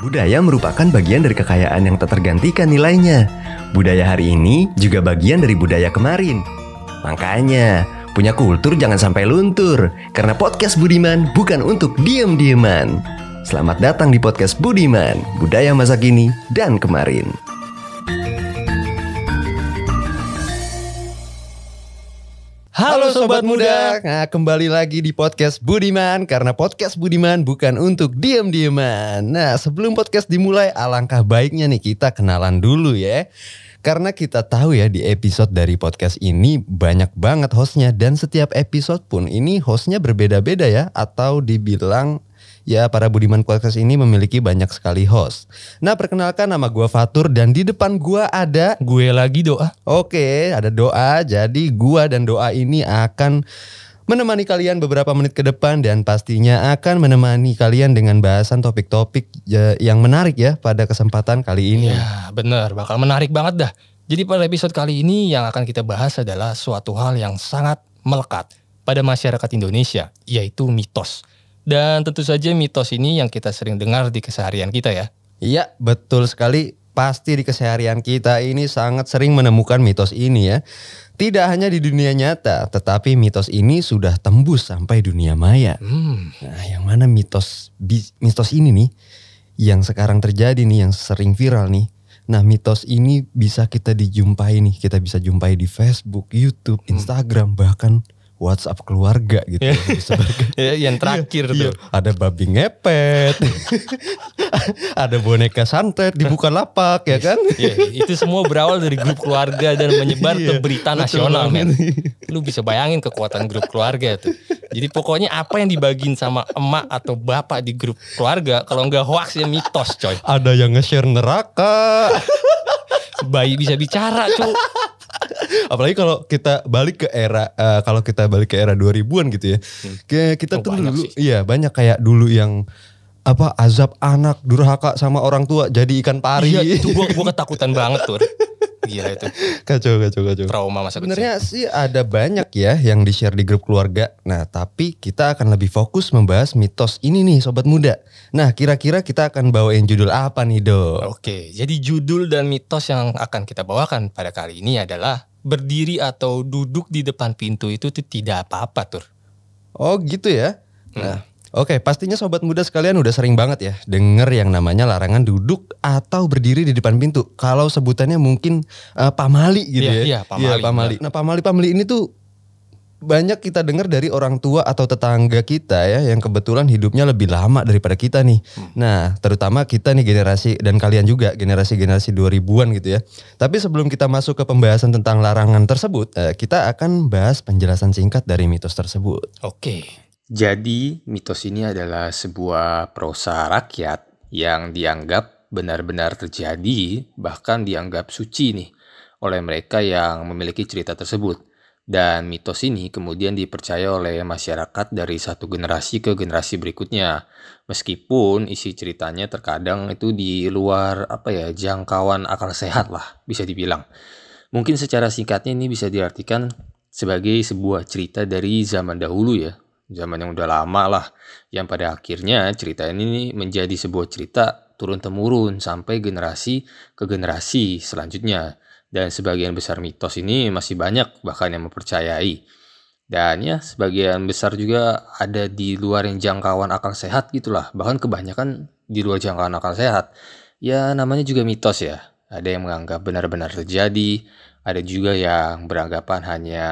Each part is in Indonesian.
Budaya merupakan bagian dari kekayaan yang tak tergantikan nilainya. Budaya hari ini juga bagian dari budaya kemarin. Makanya, punya kultur jangan sampai luntur. Karena podcast Budiman bukan untuk diem-dieman. Selamat datang di podcast Budiman, budaya masa kini dan kemarin. Halo sobat muda, nah, kembali lagi di podcast Budiman karena podcast Budiman bukan untuk diem-dieman. Nah, sebelum podcast dimulai, alangkah baiknya nih kita kenalan dulu ya. Karena kita tahu ya di episode dari podcast ini banyak banget hostnya dan setiap episode pun ini hostnya berbeda-beda ya atau dibilang ya para Budiman Podcast ini memiliki banyak sekali host. Nah perkenalkan nama gua Fatur dan di depan gua ada Gue lagi doa. Oke, ada doa. Jadi gua dan doa ini akan menemani kalian beberapa menit ke depan dan pastinya akan menemani kalian dengan bahasan topik-topik ya, yang menarik ya pada kesempatan kali ini. Ya bener, bakal menarik banget dah. Jadi pada episode kali ini yang akan kita bahas adalah suatu hal yang sangat melekat pada masyarakat Indonesia, yaitu mitos. Dan tentu saja mitos ini yang kita sering dengar di keseharian kita ya. Iya, betul sekali. Pasti di keseharian kita ini sangat sering menemukan mitos ini ya. Tidak hanya di dunia nyata, tetapi mitos ini sudah tembus sampai dunia maya. Hmm, Nah, yang mana mitos mitos ini nih yang sekarang terjadi nih yang sering viral nih. Nah, mitos ini bisa kita dijumpai nih, kita bisa jumpai di Facebook, YouTube, Instagram, bahkan WhatsApp keluarga gitu. ya, disebarkan. ya, yang terakhir Iya, tuh. ada babi ngepet. ada boneka santet dibuka lapak ya kan? Ya, itu semua berawal dari grup keluarga dan menyebar ke Iya, berita betul nasional men. Lu bisa bayangin kekuatan grup keluarga tuh. Jadi pokoknya apa yang dibagiin sama emak atau bapak di grup keluarga kalau nggak hoax ya mitos coy. Ada yang nge-share neraka. Bayi bisa bicara cuy. Apalagi kalau kita balik ke era eh, kalau kita balik ke era 2000-an gitu ya. Kayak kita Oh, tuh banyak dulu sih. iya banyak kayak dulu yang apa azab anak durhaka sama orang tua jadi ikan pari. Iya itu gua, gua ketakutan banget tuh. Gila itu. kacau kacau kacau. Trauma masa kecil. Sebenarnya sih ada banyak ya yang di-share di grup keluarga. Nah, tapi kita akan lebih fokus membahas mitos ini nih sobat muda. Nah, kira-kira kita akan bawain judul apa nih, Do? Oke, jadi judul dan mitos yang akan kita bawakan pada kali ini adalah berdiri atau duduk di depan pintu itu tuh tidak apa-apa tur. Oh, gitu ya. Hmm. Oke, pastinya sobat muda sekalian udah sering banget ya denger yang namanya larangan duduk atau berdiri di depan pintu. Kalau sebutannya mungkin eh, pamali gitu Iya, ya. iya, pamali, pamali. Nah, pamali-pamali ini tuh banyak kita dengar dari orang tua atau tetangga kita ya yang kebetulan hidupnya lebih lama daripada kita nih. Hmm. Nah, terutama kita nih generasi dan kalian juga generasi-generasi 2000-an gitu ya. Tapi sebelum kita masuk ke pembahasan tentang larangan tersebut, eh, kita akan bahas penjelasan singkat dari mitos tersebut. Oke. Jadi, mitos ini adalah sebuah prosa rakyat yang dianggap benar-benar terjadi, bahkan dianggap suci nih oleh mereka yang memiliki cerita tersebut. Dan mitos ini kemudian dipercaya oleh masyarakat dari satu generasi ke generasi berikutnya. Meskipun isi ceritanya terkadang itu di luar apa ya, jangkauan akal sehat lah bisa dibilang. Mungkin secara singkatnya ini bisa diartikan sebagai sebuah cerita dari zaman dahulu ya, zaman yang udah lama lah. Yang pada akhirnya cerita ini menjadi sebuah cerita turun temurun sampai generasi ke generasi selanjutnya. Dan sebagian besar mitos ini masih banyak bahkan yang mempercayai. Dan ya sebagian besar juga ada di luar yang jangkauan akal sehat gitulah. Bahkan kebanyakan di luar jangkauan akal sehat. Ya namanya juga mitos ya. Ada yang menganggap benar-benar terjadi. Ada juga yang beranggapan hanya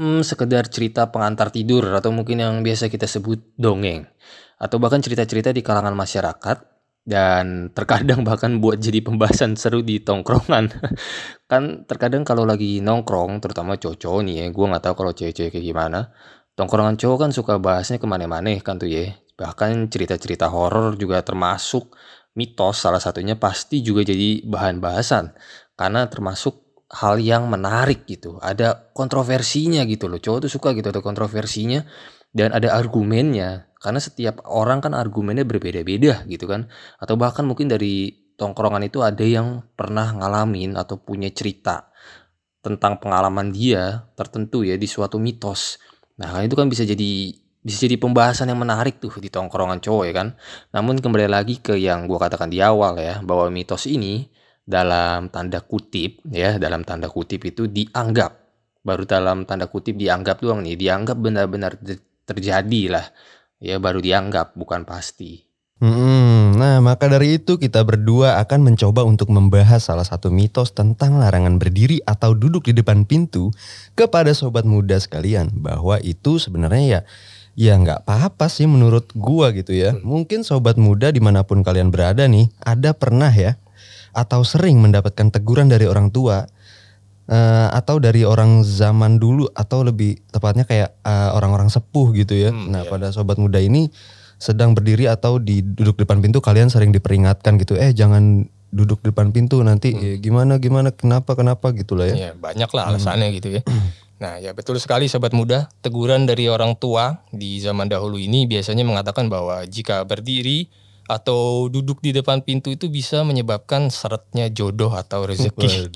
Hmm, sekedar cerita pengantar tidur atau mungkin yang biasa kita sebut dongeng. Atau bahkan cerita-cerita di kalangan masyarakat. Dan terkadang bahkan buat jadi pembahasan seru di tongkrongan. Kan terkadang kalau lagi nongkrong terutama cowok-cowok nih ya gue nggak tahu kalau cewek-cewek kayak gimana tongkrongan cowok kan suka bahasnya ke mana-mana kan tuh ya. Bahkan cerita-cerita horor juga termasuk mitos salah satunya pasti juga jadi bahan bahasan. Karena termasuk hal yang menarik gitu. Ada kontroversinya gitu loh. Cowok tuh suka gitu ada kontroversinya dan ada argumennya. Karena setiap orang kan argumennya berbeda-beda gitu kan. Atau bahkan mungkin dari tongkrongan itu ada yang pernah ngalamin atau punya cerita tentang pengalaman dia tertentu ya di suatu mitos. Nah, itu kan bisa jadi bisa jadi pembahasan yang menarik tuh di tongkrongan cowok ya kan. Namun kembali lagi ke yang gue katakan di awal ya, bahwa mitos ini dalam tanda kutip ya, dalam tanda kutip itu dianggap. Baru dalam tanda kutip dianggap doang nih, dianggap benar-benar terjadi lah. Ya baru dianggap, bukan pasti. Hmm, nah, maka dari itu kita berdua akan mencoba untuk membahas salah satu mitos tentang larangan berdiri atau duduk di depan pintu kepada sobat muda sekalian bahwa itu sebenarnya ya ya nggak apa-apa sih menurut gua gitu ya. Mungkin sobat muda di mana pun kalian berada nih ada pernah ya atau sering mendapatkan teguran dari orang tua uh, atau dari orang zaman dulu atau lebih tepatnya kayak uh, orang-orang sepuh gitu ya. Hmm, nah, iya. pada sobat muda ini sedang berdiri atau di duduk depan pintu kalian sering diperingatkan gitu eh jangan duduk depan pintu nanti hmm. ya, gimana gimana kenapa kenapa gitulah ya. ya banyak lah alasannya hmm. gitu ya nah ya betul sekali sobat muda teguran dari orang tua di zaman dahulu ini biasanya mengatakan bahwa jika berdiri atau duduk di depan pintu itu bisa menyebabkan syaratnya jodoh atau rezeki.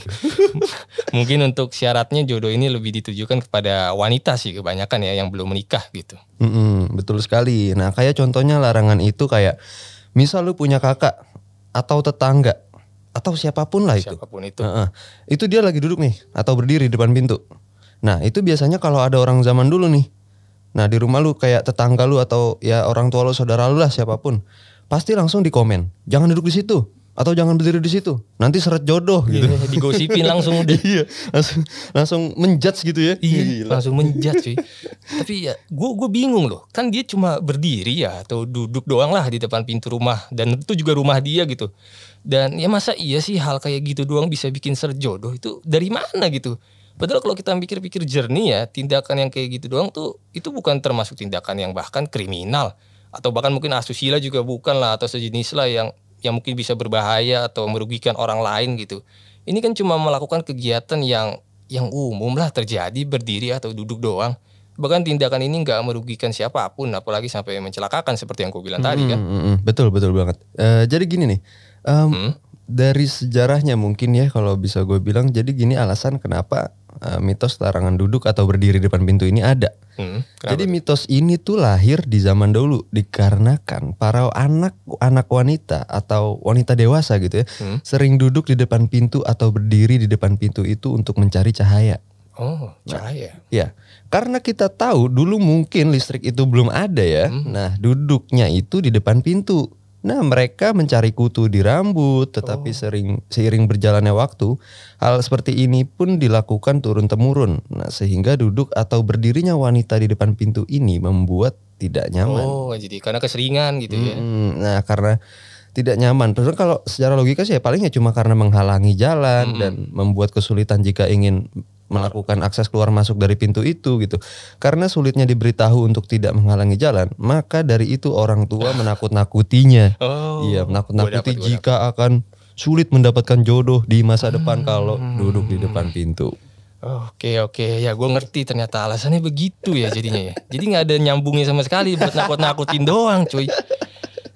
Mungkin untuk syaratnya jodoh ini lebih ditujukan kepada wanita sih kebanyakan ya yang belum menikah gitu. Mm-hmm, betul sekali. Nah kayak contohnya larangan itu kayak misal lu punya kakak atau tetangga atau siapa pun lah itu. Siapa pun itu. Uh-uh. Itu dia lagi duduk nih atau berdiri di depan pintu. Nah itu biasanya kalau ada orang zaman dulu nih. Nah di rumah lu kayak tetangga lu atau ya orang tua lu saudara lu lah siapa pun pasti langsung di komen jangan duduk di situ atau jangan berdiri di situ. Nanti seret jodoh gitu. iya, digosipin langsung udah. Iya langsung langsung menjudge gitu ya. Iya langsung menjudge sih tapi ya gue gue bingung loh. Kan dia cuma berdiri ya atau duduk doang lah di depan pintu rumah. Dan itu juga rumah dia gitu. Dan ya masa iya sih hal kayak gitu doang bisa bikin seret jodoh? Itu dari mana gitu? Padahal kalau kita pikir-pikir jernih ya, tindakan yang kayak gitu doang tuh itu bukan termasuk tindakan yang bahkan kriminal atau bahkan mungkin asusila juga bukan lah atau sejenis lah yang yang mungkin bisa berbahaya atau merugikan orang lain gitu. Ini kan cuma melakukan kegiatan yang yang umum lah terjadi berdiri atau duduk doang. Bahkan tindakan ini nggak merugikan siapa pun, apalagi sampai mencelakakan seperti yang gue bilang hmm, tadi kan. Hmm, betul betul banget. Uh, jadi gini nih, um, hmm? dari sejarahnya mungkin ya kalau bisa gue bilang, jadi gini alasan kenapa uh, mitos larangan duduk atau berdiri depan pintu ini ada. Hmm, Jadi mitos ini tuh lahir di zaman dulu dikarenakan para anak anak wanita atau wanita dewasa gitu ya hmm. sering duduk di depan pintu atau berdiri di depan pintu itu untuk mencari cahaya. Oh, cahaya. Nah, ya. Karena kita tahu dulu mungkin listrik itu belum ada ya. Hmm. Nah, duduknya itu di depan pintu. Nah, mereka mencari kutu di rambut, tetapi oh. sering seiring berjalannya waktu, hal seperti ini pun dilakukan turun temurun. Nah, sehingga duduk atau berdirinya wanita di depan pintu ini membuat tidak nyaman. Oh, jadi karena keseringan gitu ya. nah, karena tidak nyaman. Terus kalau secara logika sih ya palingnya cuma karena menghalangi jalan -hmm. dan membuat kesulitan jika ingin melakukan akses keluar masuk dari pintu itu gitu. Karena sulitnya diberitahu untuk tidak menghalangi jalan, maka dari itu orang tua menakut-nakutinya. Oh, iya, menakut-nakuti jika akan sulit mendapatkan jodoh di masa depan hmm. kalau duduk di depan pintu. Oke oke ya gue ngerti ternyata alasannya begitu ya jadinya ya. Jadi nggak ada nyambungnya sama sekali buat nakut-nakutin doang cuy.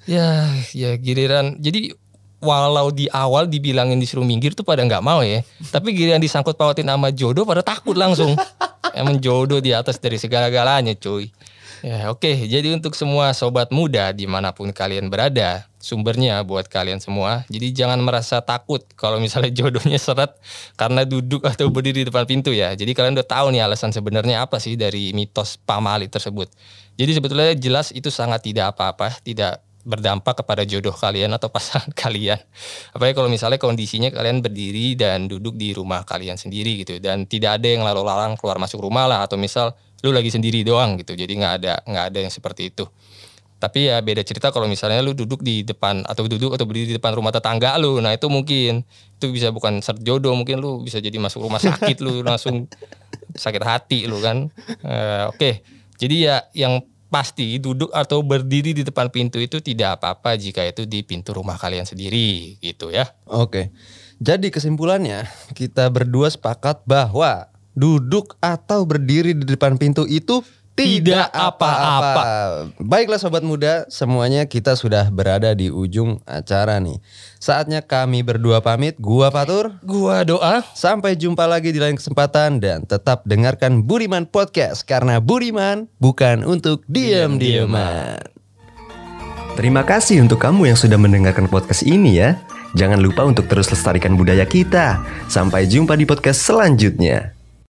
Ya ya giliran jadi walau di awal dibilangin disuruh minggir tuh pada nggak mau ya. Tapi giliran disangkut pautin sama jodoh pada takut langsung. Emang jodoh di atas dari segala-galanya cuy. Ya oke, okay. jadi untuk semua sobat muda di mana pun kalian berada, sumbernya buat kalian semua. Jadi jangan merasa takut kalau misalnya jodohnya seret karena duduk atau berdiri di depan pintu ya. Jadi kalian udah tahu nih alasan sebenarnya apa sih dari mitos pamali tersebut. Jadi sebetulnya jelas itu sangat tidak apa-apa, tidak berdampak kepada jodoh kalian atau pasangan kalian. Apalagi kalau misalnya kondisinya kalian berdiri dan duduk di rumah kalian sendiri gitu dan tidak ada yang lalu lalang keluar masuk rumah lah atau misal lu lagi sendiri doang gitu. Jadi nggak ada nggak ada yang seperti itu. Tapi ya beda cerita kalau misalnya lu duduk di depan atau duduk atau berdiri di depan rumah tetangga lu. Nah, itu mungkin itu bisa bukan jodoh, mungkin lu bisa jadi masuk rumah sakit lu langsung sakit hati lu kan. Uh, oke. Okay. Jadi ya yang pasti duduk atau berdiri di depan pintu itu tidak apa-apa jika itu di pintu rumah kalian sendiri gitu ya. Oke. Jadi kesimpulannya kita berdua sepakat bahwa duduk atau berdiri di depan pintu itu tidak apa-apa. Baiklah sobat muda, semuanya kita sudah berada di ujung acara nih. Saatnya kami berdua pamit, gua Fatur. Gua doa. Sampai jumpa lagi di lain kesempatan dan tetap dengarkan Budiman Podcast karena Budiman bukan untuk diam-diaman. Terima kasih untuk kamu yang sudah mendengarkan podcast ini ya. Jangan lupa untuk terus lestarikan budaya kita. Sampai jumpa di podcast selanjutnya.